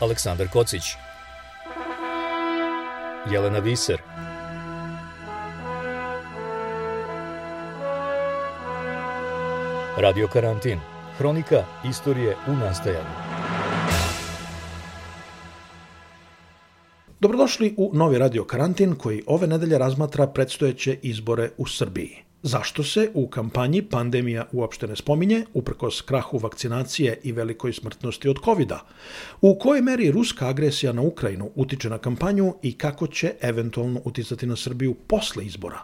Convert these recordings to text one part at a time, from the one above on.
Aleksandar Kocić. Jelena Viser. Radio Karantin. Hronika istorije u nastajanju. Dobrodošli u novi Radio Karantin koji ove nedelje razmatra predstojeće izbore u Srbiji. Zašto se u kampanji pandemija uopšte ne spominje, uprkos krahu vakcinacije i velikoj smrtnosti od covid -a? U kojoj meri ruska agresija na Ukrajinu utiče na kampanju i kako će eventualno uticati na Srbiju posle izbora?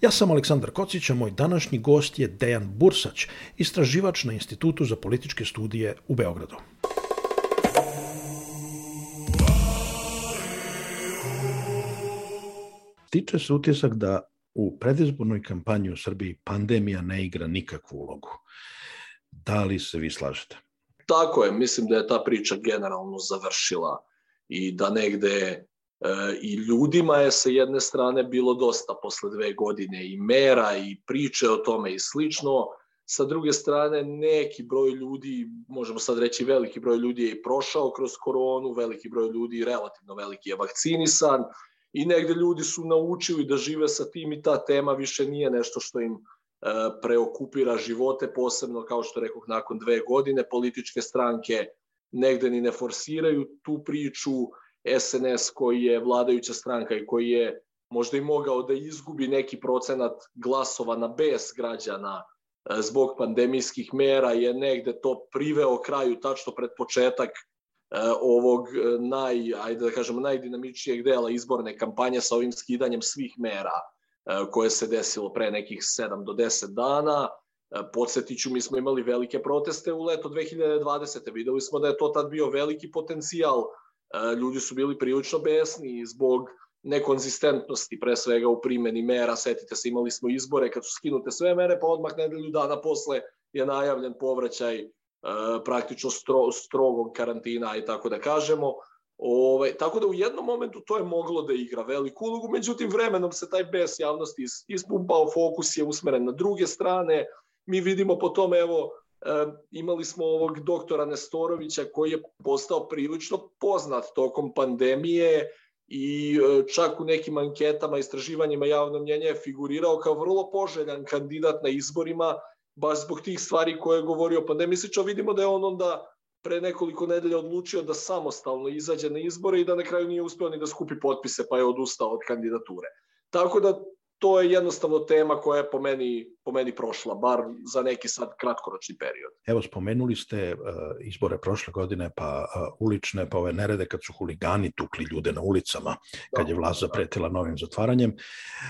Ja sam Aleksandar Kocić, a moj današnji gost je Dejan Bursać, istraživač na Institutu za političke studije u Beogradu. Tiče se utisak da u predizbornoj kampanji u Srbiji pandemija ne igra nikakvu ulogu. Da li se vi slažete? Tako je, mislim da je ta priča generalno završila i da negde e, i ljudima je sa jedne strane bilo dosta posle dve godine i mera i priče o tome i slično, sa druge strane neki broj ljudi, možemo sad reći veliki broj ljudi je i prošao kroz koronu, veliki broj ljudi relativno veliki je vakcinisan, i negde ljudi su naučili da žive sa tim i ta tema više nije nešto što im e, preokupira živote, posebno kao što rekoh nakon dve godine. Političke stranke negde ni ne forsiraju tu priču, SNS koji je vladajuća stranka i koji je možda i mogao da izgubi neki procenat glasova na bes građana e, zbog pandemijskih mera je negde to priveo kraju tačno pred početak ovog e, naj, ajde da kažemo, najdinamičnijeg dela izborne kampanje sa ovim skidanjem svih mera e, koje se desilo pre nekih 7 do 10 dana. Podsjetiću, mi smo imali velike proteste u leto 2020. Videli smo da je to tad bio veliki potencijal. Ljudi su bili prilično besni zbog nekonzistentnosti, pre svega u primeni mera. Setite se, imali smo izbore kad su skinute sve mere, pa odmah nedelju dana posle je najavljen povraćaj E, praktično stro, strogog karantina i tako da kažemo. Ove, tako da u jednom momentu to je moglo da igra veliku ulogu, međutim vremenom se taj bes javnosti ispumpao, fokus je usmeren na druge strane. Mi vidimo po tome, evo, e, imali smo ovog doktora Nestorovića koji je postao prilično poznat tokom pandemije i e, čak u nekim anketama, istraživanjima javnog mnjenja je figurirao kao vrlo poželjan kandidat na izborima baš zbog tih stvari koje je govorio pandemisiča, vidimo da je on onda pre nekoliko nedelja odlučio da samostalno izađe na izbore i da na kraju nije uspeo ni da skupi potpise, pa je odustao od kandidature. Tako da to je jednostavno tema koja je po meni, po meni prošla, bar za neki sad kratkoročni period. Evo, spomenuli ste uh, izbore prošle godine, pa uh, ulične, pa ove nerede kad su huligani tukli ljude na ulicama, kad je da, vlast da. zapretila novim zatvaranjem.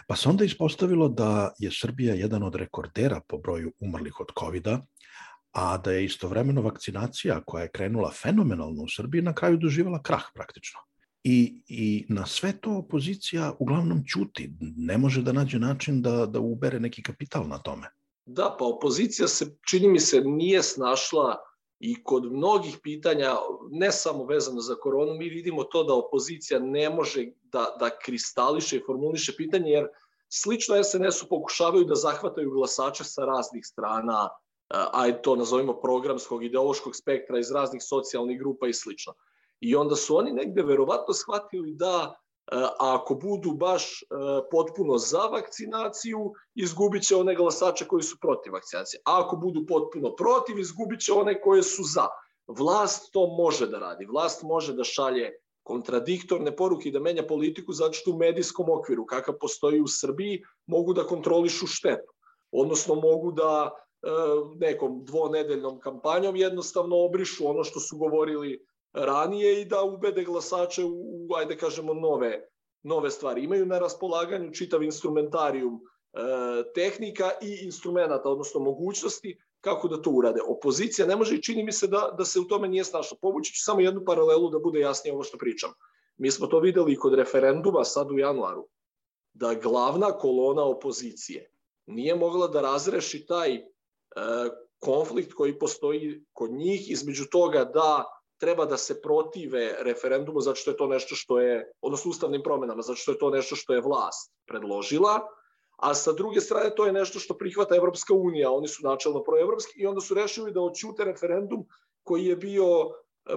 Pa se onda ispostavilo da je Srbija jedan od rekordera po broju umrlih od covid a da je istovremeno vakcinacija koja je krenula fenomenalno u Srbiji na kraju doživala krah praktično. I, I na sve to opozicija uglavnom ćuti. Ne može da nađe način da, da ubere neki kapital na tome. Da, pa opozicija se, čini mi se, nije snašla i kod mnogih pitanja, ne samo vezano za koronu, mi vidimo to da opozicija ne može da, da kristališe i formuliše pitanje, jer slično SNS-u pokušavaju da zahvataju glasače sa raznih strana, aj to nazovimo programskog, ideološkog spektra iz raznih socijalnih grupa i slično. I onda su oni negde verovatno shvatili da e, ako budu baš e, potpuno za vakcinaciju, izgubit će one glasače koji su protiv vakcinacije. A ako budu potpuno protiv, izgubit će one koje su za. Vlast to može da radi. Vlast može da šalje kontradiktorne poruke i da menja politiku zato što u medijskom okviru kakav postoji u Srbiji mogu da kontrolišu štetu. Odnosno mogu da e, nekom dvonedeljnom kampanjom jednostavno obrišu ono što su govorili ranije i da ubede glasače u, u ajde kažemo, nove, nove stvari. Imaju na raspolaganju čitav instrumentarijum e, tehnika i instrumenta, odnosno mogućnosti kako da to urade. Opozicija ne može i čini mi se da, da se u tome nije snašla. Povući ću samo jednu paralelu da bude jasnije ovo što pričam. Mi smo to videli i kod referenduma sad u januaru, da glavna kolona opozicije nije mogla da razreši taj e, konflikt koji postoji kod njih između toga da treba da se protive referendumu zato što je to nešto što je, odnosno ustavnim promenama, zato što je to nešto što je vlast predložila, a sa druge strane to je nešto što prihvata Evropska unija, oni su načelno proevropski i onda su rešili da oćute referendum koji je bio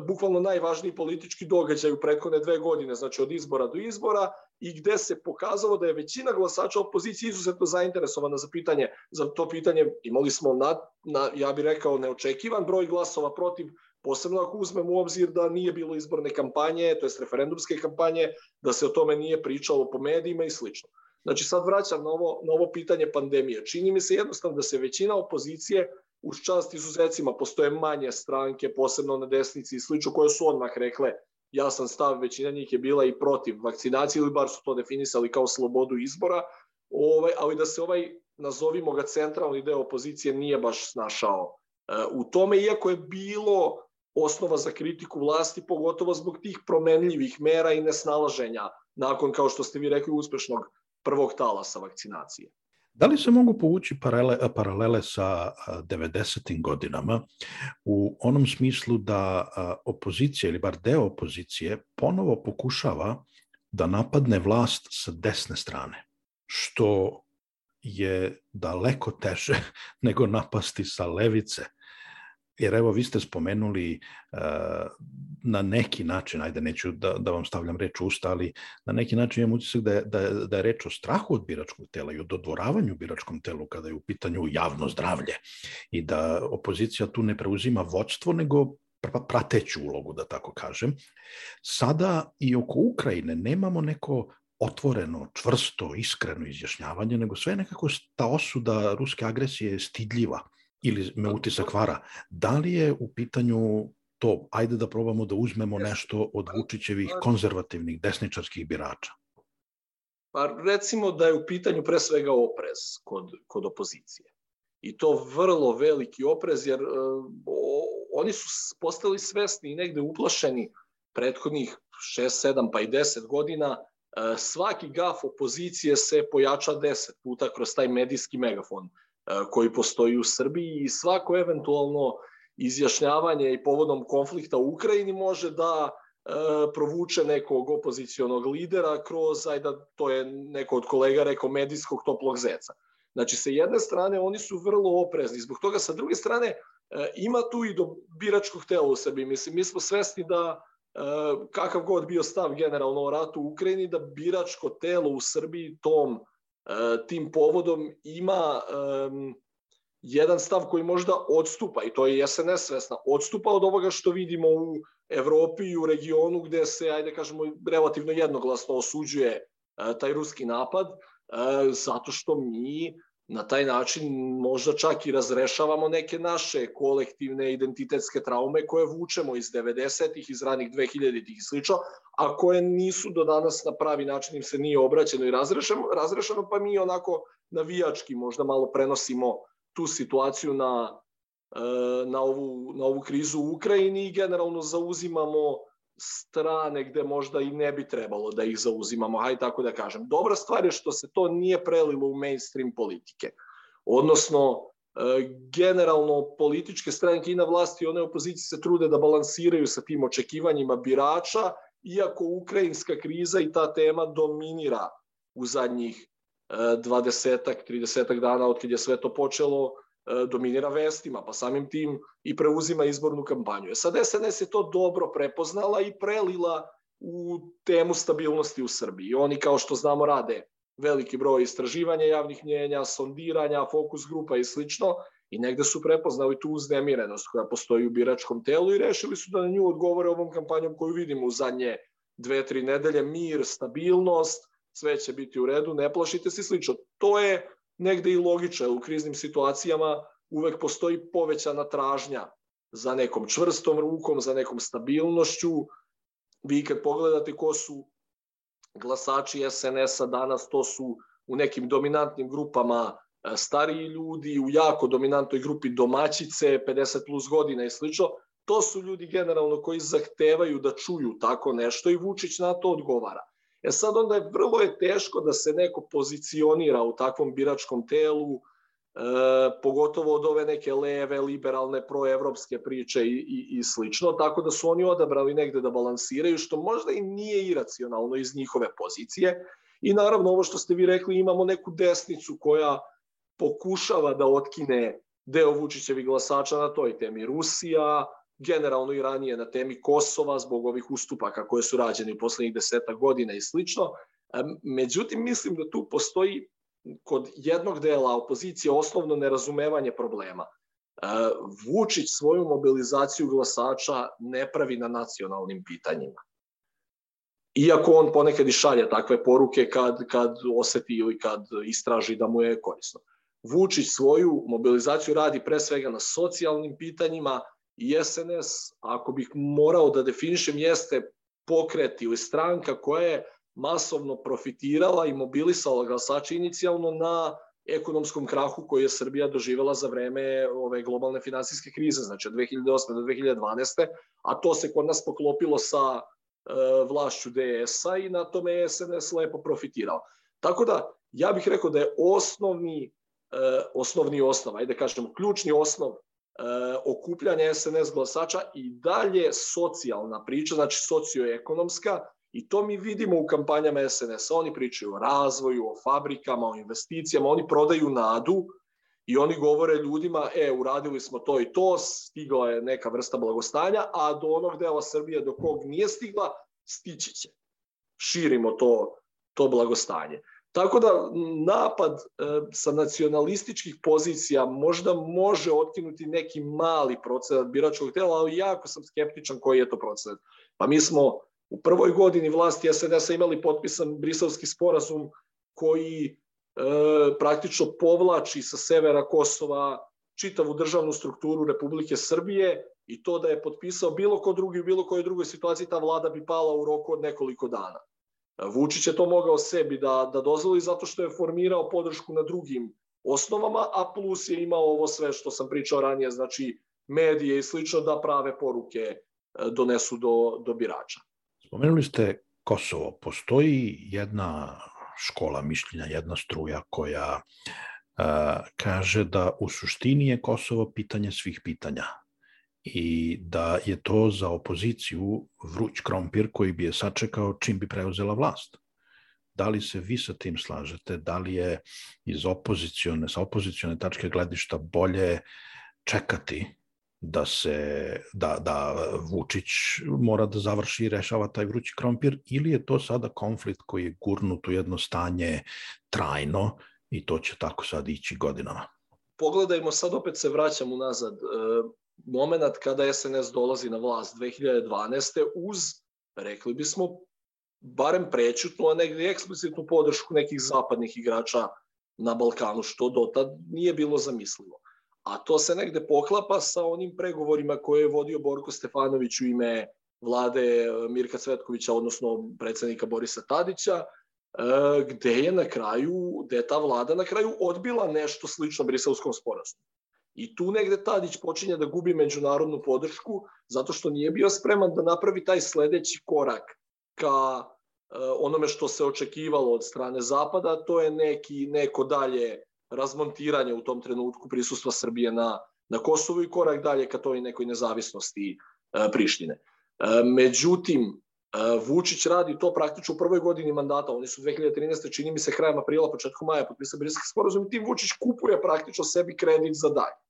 bukvalno najvažniji politički događaj u prethodne dve godine, znači od izbora do izbora, i gde se pokazalo da je većina glasača opozicije izuzetno zainteresovana za pitanje, za to pitanje imali smo na, na ja bih rekao neočekivan broj glasova protiv posebno ako uzmemo u obzir da nije bilo izborne kampanje, to jest referendumske kampanje, da se o tome nije pričalo po medijima i slično. Znači sad vraćam na ovo, na ovo pitanje pandemije. Čini mi se jednostavno da se većina opozicije uz čast izuzecima postoje manje stranke, posebno na desnici i slično, koje su odmah rekle jasan stav, većina njih je bila i protiv vakcinacije ili bar su to definisali kao slobodu izbora, ovaj, ali da se ovaj, nazovimo ga centralni deo opozicije, nije baš snašao e, u tome, iako je bilo osnova za kritiku vlasti, pogotovo zbog tih promenljivih mera i nesnalaženja nakon, kao što ste vi rekli, uspešnog prvog talasa vakcinacije. Da li se mogu povući paralele, paralele sa 90. godinama u onom smislu da opozicija ili bar deo opozicije ponovo pokušava da napadne vlast sa desne strane, što je daleko teže nego napasti sa levice Jer evo, vi ste spomenuli uh, na neki način, ajde neću da, da vam stavljam reč u usta, ali na neki način imam utisak da je, da, je, da je reč o strahu od biračkog tela i o dodvoravanju biračkom telu kada je u pitanju javno zdravlje i da opozicija tu ne preuzima vođstvo, nego prateću ulogu, da tako kažem. Sada i oko Ukrajine nemamo neko otvoreno, čvrsto, iskreno izjašnjavanje, nego sve nekako ta osuda ruske agresije je stidljiva ili me utisak vara, da li je u pitanju to, ajde da probamo da uzmemo nešto od Vučićevih konzervativnih desničarskih birača? Pa recimo da je u pitanju pre svega oprez kod, kod opozicije. I to vrlo veliki oprez, jer uh, o, oni su postali svesni i negde uplašeni prethodnih 6, 7 pa i 10 godina. Uh, svaki gaf opozicije se pojača 10 puta kroz taj medijski megafon E, koji postoji u Srbiji i svako eventualno izjašnjavanje i povodom konflikta u Ukrajini može da e, provuče nekog opozicionog lidera kroz, ajde, to je neko od kolega rekao, medijskog toplog zeca. Znači, sa jedne strane, oni su vrlo oprezni. Zbog toga, sa druge strane, e, ima tu i do biračkog tela u Srbiji. Mislim, mi smo svesni da kakav god bio stav generalno o ratu u Ukrajini, da biračko telo u Srbiji tom E, tim povodom ima um, jedan stav koji možda odstupa, i to je SNS svesna, odstupa od ovoga što vidimo u Evropi i u regionu gde se, ajde kažemo, relativno jednoglasno osuđuje uh, taj ruski napad, uh, zato što mi na taj način možda čak i razrešavamo neke naše kolektivne identitetske traume koje vučemo iz 90-ih, iz ranih 2000-ih i slično, a koje nisu do danas na pravi način im se nije obraćeno i razrešeno, razrešeno pa mi onako navijački možda malo prenosimo tu situaciju na, e, na, ovu, na ovu krizu u Ukrajini i generalno zauzimamo strane gde možda i ne bi trebalo da ih zauzimamo, hajde tako da kažem. Dobra stvar je što se to nije prelilo u mainstream politike. Odnosno, e, generalno političke stranke i na vlasti i one opozicije se trude da balansiraju sa tim očekivanjima birača, iako ukrajinska kriza i ta tema dominira u zadnjih 20-ak, e, 30 dana od kad je sve to počelo, dominira vestima, pa samim tim i preuzima izbornu kampanju. E sad SNS je to dobro prepoznala i prelila u temu stabilnosti u Srbiji. Oni, kao što znamo, rade veliki broj istraživanja javnih mnjenja, sondiranja, fokus grupa i slično, i negde su prepoznali tu uznemirenost koja postoji u biračkom telu i rešili su da na nju odgovore ovom kampanjom koju vidimo u zadnje dve, tri nedelje, mir, stabilnost, sve će biti u redu, ne plašite se slično. To je negde i logično, u kriznim situacijama uvek postoji povećana tražnja za nekom čvrstom rukom, za nekom stabilnošću. Vi kad pogledate ko su glasači SNS-a danas, to su u nekim dominantnim grupama e, stariji ljudi, u jako dominantnoj grupi domaćice, 50 plus godina i slično, to su ljudi generalno koji zahtevaju da čuju tako nešto i Vučić na to odgovara. E sad onda je vrlo je teško da se neko pozicionira u takvom biračkom telu, e, pogotovo od ove neke leve, liberalne, proevropske priče i, i, i slično, tako da su oni odabrali negde da balansiraju, što možda i nije iracionalno iz njihove pozicije. I naravno, ovo što ste vi rekli, imamo neku desnicu koja pokušava da otkine deo Vučićevih glasača na toj temi. Rusija, generalno i ranije na temi Kosova zbog ovih ustupaka koje su rađene u poslednjih deseta godina i slično. Međutim, mislim da tu postoji kod jednog dela opozicije osnovno nerazumevanje problema. Vučić svoju mobilizaciju glasača ne pravi na nacionalnim pitanjima. Iako on ponekad i šalje takve poruke kad, kad oseti ili kad istraži da mu je korisno. Vučić svoju mobilizaciju radi pre svega na socijalnim pitanjima i SNS, ako bih morao da definišem, jeste pokret ili stranka koja je masovno profitirala i mobilisala glasače inicijalno na ekonomskom krahu koji je Srbija doživela za vreme ove globalne finansijske krize, znači od 2008. do 2012. A to se kod nas poklopilo sa e, vlašću DS-a i na tome je SNS lepo profitirao. Tako da, ja bih rekao da je osnovni, e, osnovni osnov, ajde da kažemo, ključni osnov e, okupljanja SNS glasača i dalje socijalna priča, znači socioekonomska, I to mi vidimo u kampanjama SNS. Oni pričaju o razvoju, o fabrikama, o investicijama, oni prodaju nadu i oni govore ljudima, e, uradili smo to i to, stigla je neka vrsta blagostanja, a do onog dela Srbije do kog nije stigla, stići će. Širimo to, to blagostanje. Tako da napad e, sa nacionalističkih pozicija možda može otkinuti neki mali procenat biračkog tela, ali jako sam skeptičan koji je to procenat. Pa mi smo u prvoj godini vlasti SNS-a imali potpisan briselski sporazum koji e, praktično povlači sa severa Kosova čitavu državnu strukturu Republike Srbije i to da je potpisao bilo ko drugi u bilo kojoj drugoj situaciji, ta vlada bi pala u roku od nekoliko dana. Vučić je to mogao sebi da, da dozvoli zato što je formirao podršku na drugim osnovama, a plus je imao ovo sve što sam pričao ranije, znači medije i slično da prave poruke e, donesu do, do birača. Spomenuli ste Kosovo. Postoji jedna škola mišljenja, jedna struja koja a, kaže da u suštini je Kosovo pitanje svih pitanja i da je to za opoziciju vruć krompir koji bi je sačekao čim bi preuzela vlast. Da li se vi sa tim slažete? Da li je iz opozicione, sa opozicione tačke gledišta bolje čekati da se da, da Vučić mora da završi i rešava taj vrući krompir ili je to sada konflikt koji je gurnut u jedno stanje trajno i to će tako sad ići godinama. Pogledajmo, sad opet se vraćam unazad. Moment kada SNS dolazi na vlast 2012. uz, rekli bismo, barem prećutnu, a negdje eksplicitnu podršku nekih zapadnih igrača na Balkanu, što dotad nije bilo zamislivo a to se negde poklapa sa onim pregovorima koje je vodio Borko Stefanović u ime vlade e, Mirka Cvetkovića, odnosno predsednika Borisa Tadića, e, gde je na kraju, gde je ta vlada na kraju odbila nešto slično briselskom sporazumu. I tu negde Tadić počinje da gubi međunarodnu podršku zato što nije bio spreman da napravi taj sledeći korak ka e, onome što se očekivalo od strane Zapada, to je neki, neko dalje razmontiranje u tom trenutku prisustva Srbije na, na Kosovu i korak dalje ka toj nekoj nezavisnosti e, Prištine. E, međutim, Vučić radi to praktično u prvoj godini mandata. Oni su 2013. čini mi se krajem aprila, početkom maja potpisali Briselski sporazum i tim Vučić kupuje praktično sebi kredit za dalje.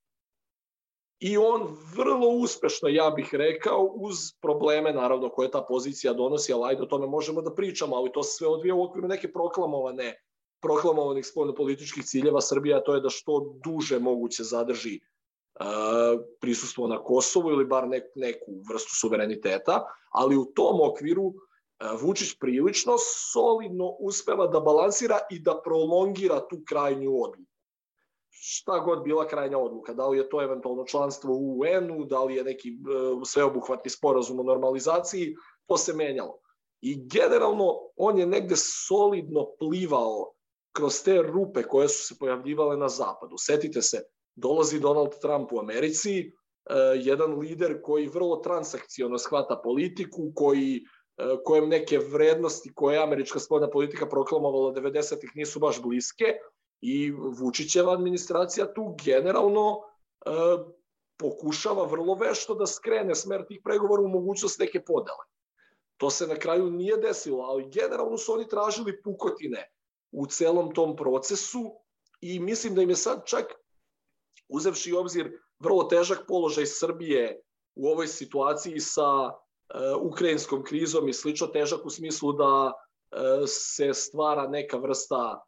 I on vrlo uspešno, ja bih rekao, uz probleme naravno koje ta pozicija donosi, ali ajde o tome možemo da pričamo, ali to se sve odvija u okviru neke proklamovane proklamovanih spoljnopolitičkih ciljeva Srbija, to je da što duže moguće zadrži uh, prisustvo na Kosovu ili bar nek, neku vrstu suvereniteta, ali u tom okviru uh, Vučić prilično solidno uspeva da balansira i da prolongira tu krajnju odluku. Šta god bila krajnja odluka, da li je to eventualno članstvo u UN-u, da li je neki uh, sveobuhvatni sporazum o normalizaciji, to se menjalo. I generalno on je negde solidno plivao kroz te rupe koje su se pojavljivale na zapadu. Setite se, dolazi Donald Trump u Americi, e, jedan lider koji vrlo transakcijono shvata politiku, koji e, kojem neke vrednosti koje je američka spoljna politika proklamovala 90-ih nisu baš bliske i Vučićeva administracija tu generalno e, pokušava vrlo vešto da skrene smer tih pregovora u mogućnost neke podele. To se na kraju nije desilo, ali generalno su oni tražili pukotine u celom tom procesu i mislim da im je sad čak, uzevši obzir vrlo težak položaj Srbije u ovoj situaciji sa ukrajinskom krizom i slično težak u smislu da se stvara neka vrsta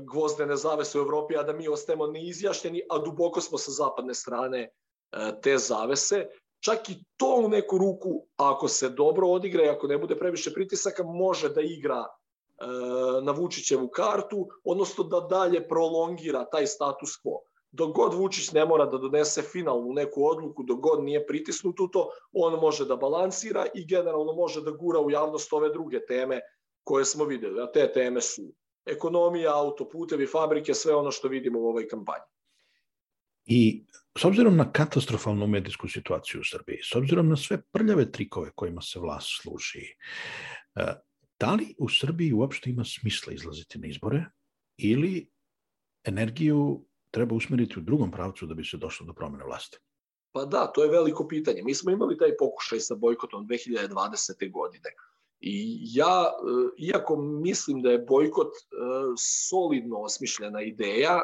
gvozdene zavese u Evropi, a da mi ostajemo neizjašnjeni, a duboko smo sa zapadne strane te zavese. Čak i to u neku ruku, ako se dobro odigra i ako ne bude previše pritisaka, može da igra na Vučićevu kartu, odnosno da dalje prolongira taj status quo. Dok god Vučić ne mora da donese finalnu neku odluku, dok god nije pritisnut u to, on može da balansira i generalno može da gura u javnost ove druge teme koje smo videli. A te teme su ekonomija, autoputevi, fabrike, sve ono što vidimo u ovoj kampanji. I s obzirom na katastrofalnu medijsku situaciju u Srbiji, s obzirom na sve prljave trikove kojima se vlast služi, e, da li u Srbiji uopšte ima smisla izlaziti na izbore ili energiju treba usmeriti u drugom pravcu da bi se došlo do promene vlasti? Pa da, to je veliko pitanje. Mi smo imali taj pokušaj sa bojkotom 2020. godine. I ja, e, iako mislim da je bojkot e, solidno osmišljena ideja,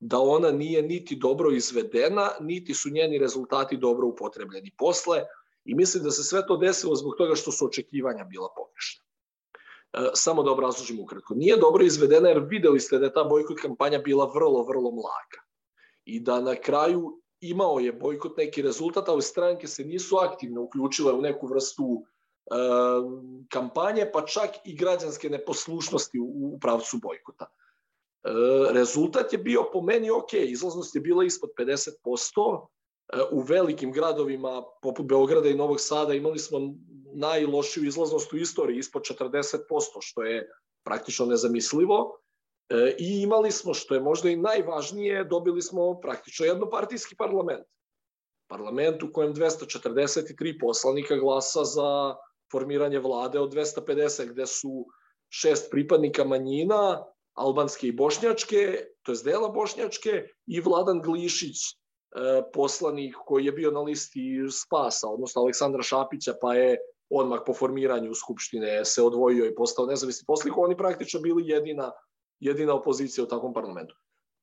da ona nije niti dobro izvedena, niti su njeni rezultati dobro upotrebljeni posle i mislim da se sve to desilo zbog toga što su očekivanja bila pogrešna. E, samo da obrazložim ukratko. Nije dobro izvedena jer videli ste da je ta bojkot kampanja bila vrlo, vrlo mlaka i da na kraju imao je bojkot neki rezultat, ali stranke se nisu aktivno uključile u neku vrstu e, kampanje, pa čak i građanske neposlušnosti u, pravcu bojkota. Rezultat je bio po meni ok, izlaznost je bila ispod 50%, e, u velikim gradovima poput Beograda i Novog Sada imali smo najlošiju izlaznost u istoriji, ispod 40%, što je praktično nezamislivo. I imali smo, što je možda i najvažnije, dobili smo praktično jednopartijski parlament. Parlament u kojem 243 poslanika glasa za formiranje vlade od 250, gde su šest pripadnika manjina, albanske i bošnjačke, to je dela bošnjačke, i Vladan Glišić, e, poslanik koji je bio na listi Spasa, odnosno Aleksandra Šapića, pa je odmah po formiranju Skupštine se odvojio i postao nezavisni poslanik, oni praktično bili jedina, jedina opozicija u takvom parlamentu.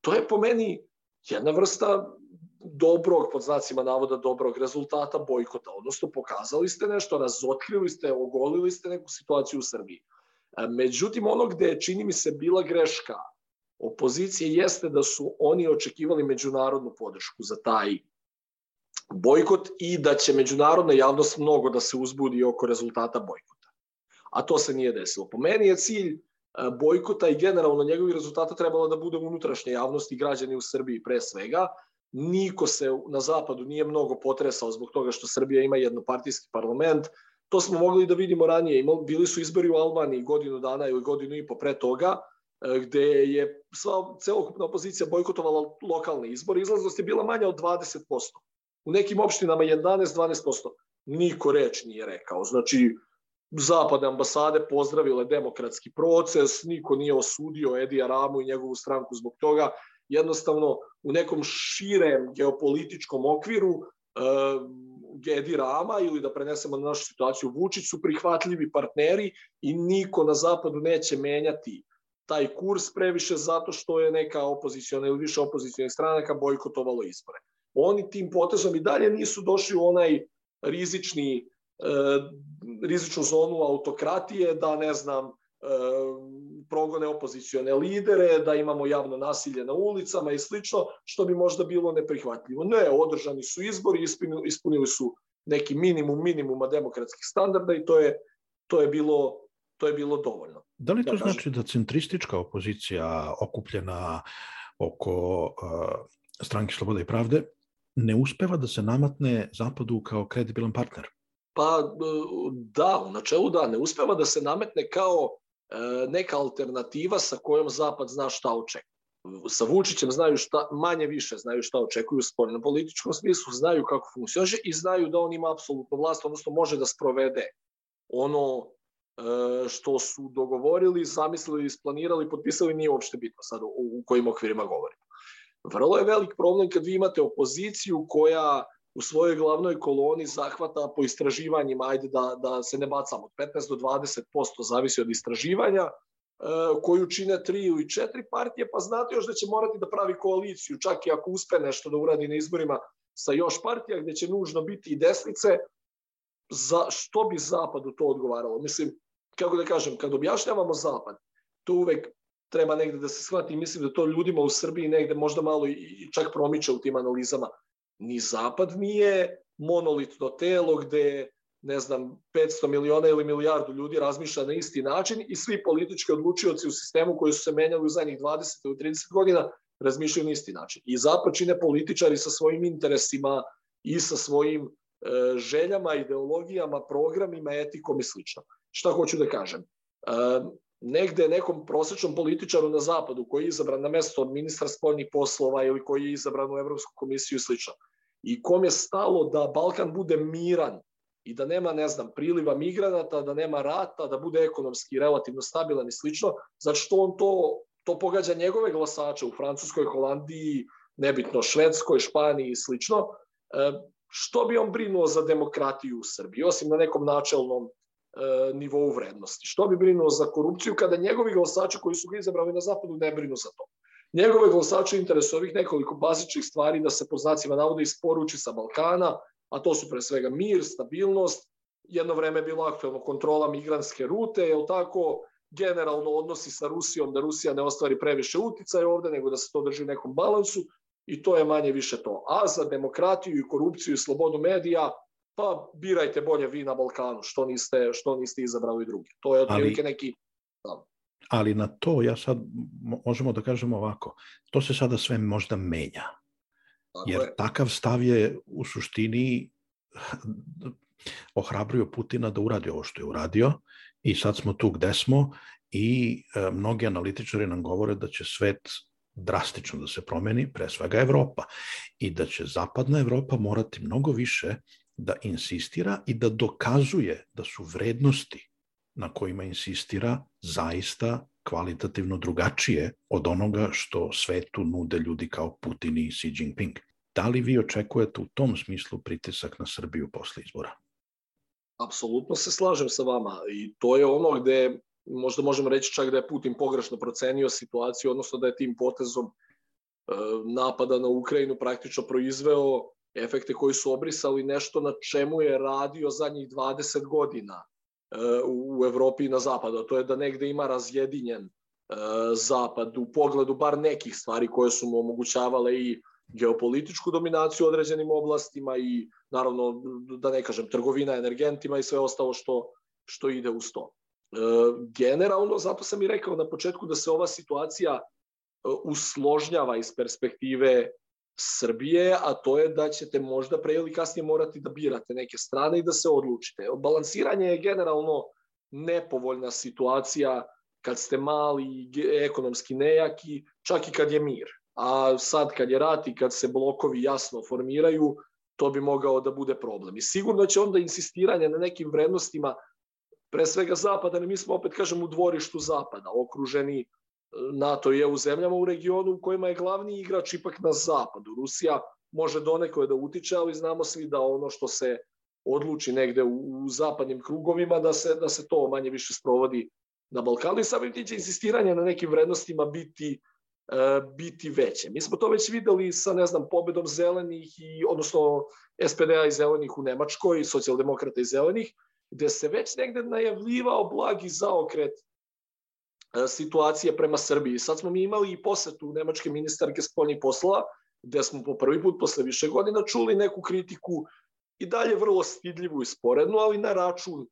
To je po meni jedna vrsta dobrog, pod znacima navoda, dobrog rezultata bojkota, odnosno pokazali ste nešto, razotkrili ste, ogolili ste neku situaciju u Srbiji. Međutim, ono gde čini mi se bila greška opozicije jeste da su oni očekivali međunarodnu podršku za taj bojkot i da će međunarodna javnost mnogo da se uzbudi oko rezultata bojkota. A to se nije desilo. Po meni je cilj e, bojkota i generalno njegovih rezultata trebalo da bude unutrašnje javnosti i građani u Srbiji pre svega. Niko se na zapadu nije mnogo potresao zbog toga što Srbija ima jednopartijski parlament, To smo mogli da vidimo ranije. Bili su izbori u Albaniji godinu dana ili godinu i po pre toga, e, gde je sva celokupna opozicija bojkotovala lokalne izbore. Izlaznost je bila manja od 20%. U nekim opštinama 11-12%. Niko reč nije rekao. Znači, zapadne ambasade pozdravile demokratski proces, niko nije osudio Edija Ramu i njegovu stranku zbog toga. Jednostavno, u nekom širem geopolitičkom okviru e, Gedi Rama ili da prenesemo na našu situaciju Vučić su prihvatljivi partneri i niko na zapadu neće menjati taj kurs previše zato što je neka opoziciona ili više opozicijalnih stranaka bojkotovalo izbore. Oni tim potezom i dalje nisu došli u onaj rizični e, rizičnu zonu autokratije da ne znam progone opozicione lidere, da imamo javno nasilje na ulicama i slično, što bi možda bilo neprihvatljivo. Ne, održani su izbori, ispunili, su neki minimum minimuma demokratskih standarda i to je, to je bilo to je bilo dovoljno. Da li to ja znači da centristička opozicija okupljena oko uh, stranke Slobode i Pravde ne uspeva da se namatne Zapadu kao kredibilan partner? Pa e, da, u načelu da, ne uspeva da se nametne kao neka alternativa sa kojom Zapad zna šta očekuje. Sa Vučićem znaju šta, manje više znaju šta očekuju u spoljnom političkom smislu, znaju kako funkcioniše i znaju da on ima apsolutnu vlast, odnosno može da sprovede ono e, što su dogovorili, zamislili, isplanirali, potpisali, nije uopšte bitno sad u kojim okvirima govorimo. Vrlo je velik problem kad vi imate opoziciju koja u svojoj glavnoj koloni zahvata po istraživanjima, ajde da, da se ne bacamo, od 15 do 20% zavisi od istraživanja, e, koju čine tri ili četiri partije, pa znate još da će morati da pravi koaliciju, čak i ako uspe nešto da uradi na izborima sa još partija gde će nužno biti i desnice, za što bi Zapadu to odgovaralo? Mislim, kako da kažem, kad objašnjavamo Zapad, to uvek treba negde da se shvati i mislim da to ljudima u Srbiji negde možda malo i čak promiče u tim analizama. Ni Zapad nije monolitno telo gde ne znam, 500 miliona ili milijardu ljudi razmišlja na isti način i svi politički odlučioci u sistemu koji su se menjali u zadnjih 20 ili 30 godina razmišljaju na isti način. I zapad čine političari sa svojim interesima i sa svojim e, željama, ideologijama, programima, etikom i slično. Šta hoću da kažem? E, negde nekom prosečnom političaru na zapadu koji je izabran na mesto ministra spoljnih poslova ili koji je izabran u Evropsku komisiju i slično i kom je stalo da Balkan bude miran i da nema, ne znam, priliva migranata, da nema rata, da bude ekonomski relativno stabilan i slično, zato što on to, to pogađa njegove glasače u Francuskoj, Holandiji, nebitno Švedskoj, Španiji i slično. E, što bi on brinuo za demokratiju u Srbiji, osim na nekom načelnom e, nivou vrednosti? Što bi brinuo za korupciju kada njegovi glasači koji su ga izabrali na zapadu ne brinu za to? Njegove glasače interesu ovih nekoliko bazičnih stvari da se po znacima navode isporuči sa Balkana, a to su pre svega mir, stabilnost, jedno vreme je bilo aktualno kontrola migranske rute, je tako, generalno odnosi sa Rusijom, da Rusija ne ostvari previše uticaja ovde, nego da se to drži u nekom balansu i to je manje više to. A za demokratiju i korupciju i slobodu medija, pa birajte bolje vi na Balkanu, što niste, što niste izabrali drugi. To je otprilike neki... Da. Ali na to ja sad možemo da kažemo ovako, to se sada sve možda menja Tako Jer je. takav stav je u suštini ohrabrio Putina da uradi ovo što je uradio i sad smo tu gde smo i e, mnogi analitičari nam govore da će svet drastično da se promeni, pre svega Evropa, i da će zapadna Evropa morati mnogo više da insistira i da dokazuje da su vrednosti na kojima insistira zaista kvalitativno drugačije od onoga što svetu nude ljudi kao Putin i Xi Jinping. Da li vi očekujete u tom smislu pritisak na Srbiju posle izbora? Apsolutno se slažem sa vama i to je ono gde možda možemo reći čak da je Putin pogrešno procenio situaciju, odnosno da je tim potezom e, napada na Ukrajinu praktično proizveo efekte koji su obrisali nešto na čemu je radio zadnjih 20 godina e, u Evropi i na zapadu. To je da negde ima razjedinjen e, zapad u pogledu bar nekih stvari koje su mu omogućavale i geopolitičku dominaciju u određenim oblastima i naravno, da ne kažem, trgovina energentima i sve ostalo što, što ide uz to. E, generalno, zato sam i rekao na početku da se ova situacija usložnjava iz perspektive Srbije, a to je da ćete možda pre ili kasnije morati da birate neke strane i da se odlučite. Balansiranje je generalno nepovoljna situacija kad ste mali ekonomski nejaki, čak i kad je mir a sad kad je rat i kad se blokovi jasno formiraju, to bi mogao da bude problem. I sigurno će onda insistiranje na nekim vrednostima, pre svega Zapada, mi smo opet, kažem, u dvorištu Zapada, okruženi NATO je u zemljama u regionu u kojima je glavni igrač ipak na Zapadu. Rusija može donekle da utiče, ali znamo svi da ono što se odluči negde u, u zapadnim krugovima, da se, da se to manje više sprovodi na Balkanu i samim ti će insistiranje na nekim vrednostima biti E, biti veće. Mi smo to već videli sa, ne znam, pobedom zelenih i, odnosno SPD-a i zelenih u Nemačkoj, socijaldemokrata i zelenih, gde se već negde najavljivao blagi zaokret situacije prema Srbiji. Sad smo mi imali i posetu nemačke ministarke spoljnih poslova, gde smo po prvi put posle više godina čuli neku kritiku i dalje vrlo stidljivu i sporednu, ali na račun e,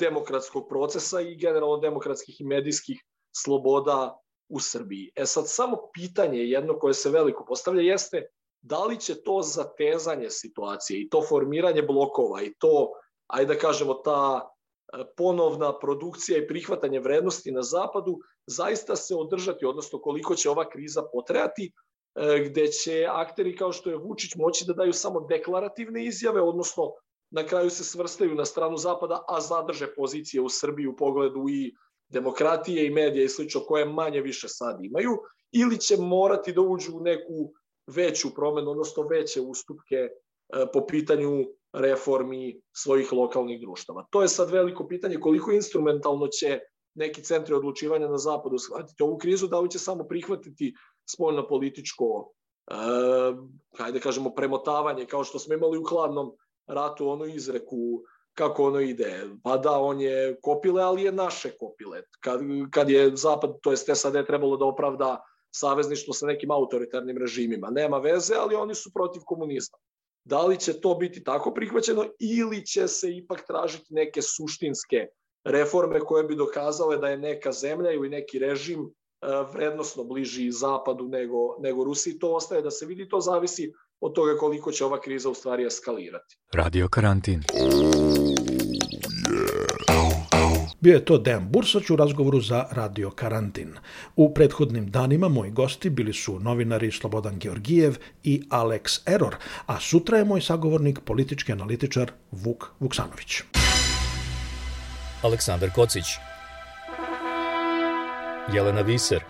demokratskog procesa i generalno demokratskih i medijskih sloboda u Srbiji. E sad, samo pitanje jedno koje se veliko postavlja jeste da li će to zatezanje situacije i to formiranje blokova i to, ajde da kažemo, ta e, ponovna produkcija i prihvatanje vrednosti na zapadu zaista se održati, odnosno koliko će ova kriza potrajati, e, gde će akteri kao što je Vučić moći da daju samo deklarativne izjave, odnosno na kraju se svrstaju na stranu zapada, a zadrže pozicije u Srbiji u pogledu i demokratije i medija i slično koje manje više sad imaju, ili će morati da uđu u neku veću promenu, odnosno veće ustupke e, po pitanju reformi svojih lokalnih društava. To je sad veliko pitanje koliko instrumentalno će neki centri odlučivanja na zapadu shvatiti ovu krizu, da li će samo prihvatiti spoljno političko hajde kažemo, premotavanje, kao što smo imali u hladnom ratu onu izreku kako ono ide. Pa da, on je kopile, ali je naše kopile. Kad, kad je Zapad, to jest SAD, trebalo da opravda savezništvo sa nekim autoritarnim režimima. Nema veze, ali oni su protiv komunizma. Da li će to biti tako prihvaćeno ili će se ipak tražiti neke suštinske reforme koje bi dokazale da je neka zemlja ili neki režim e, vrednostno bliži zapadu nego, nego Rusiji. To ostaje da se vidi, to zavisi od toga koliko će ova kriza u stvari eskalirati. Radio karantin. Bio je to Dejan Bursać u razgovoru za Radio Karantin. U prethodnim danima moji gosti bili su novinari Slobodan Georgijev i Alex Error, a sutra je moj sagovornik politički analitičar Vuk Vuksanović. Aleksandar Kocić Jelena Viser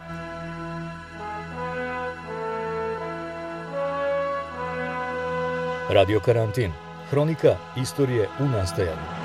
Radio Karantin Hronika istorije u nastajanju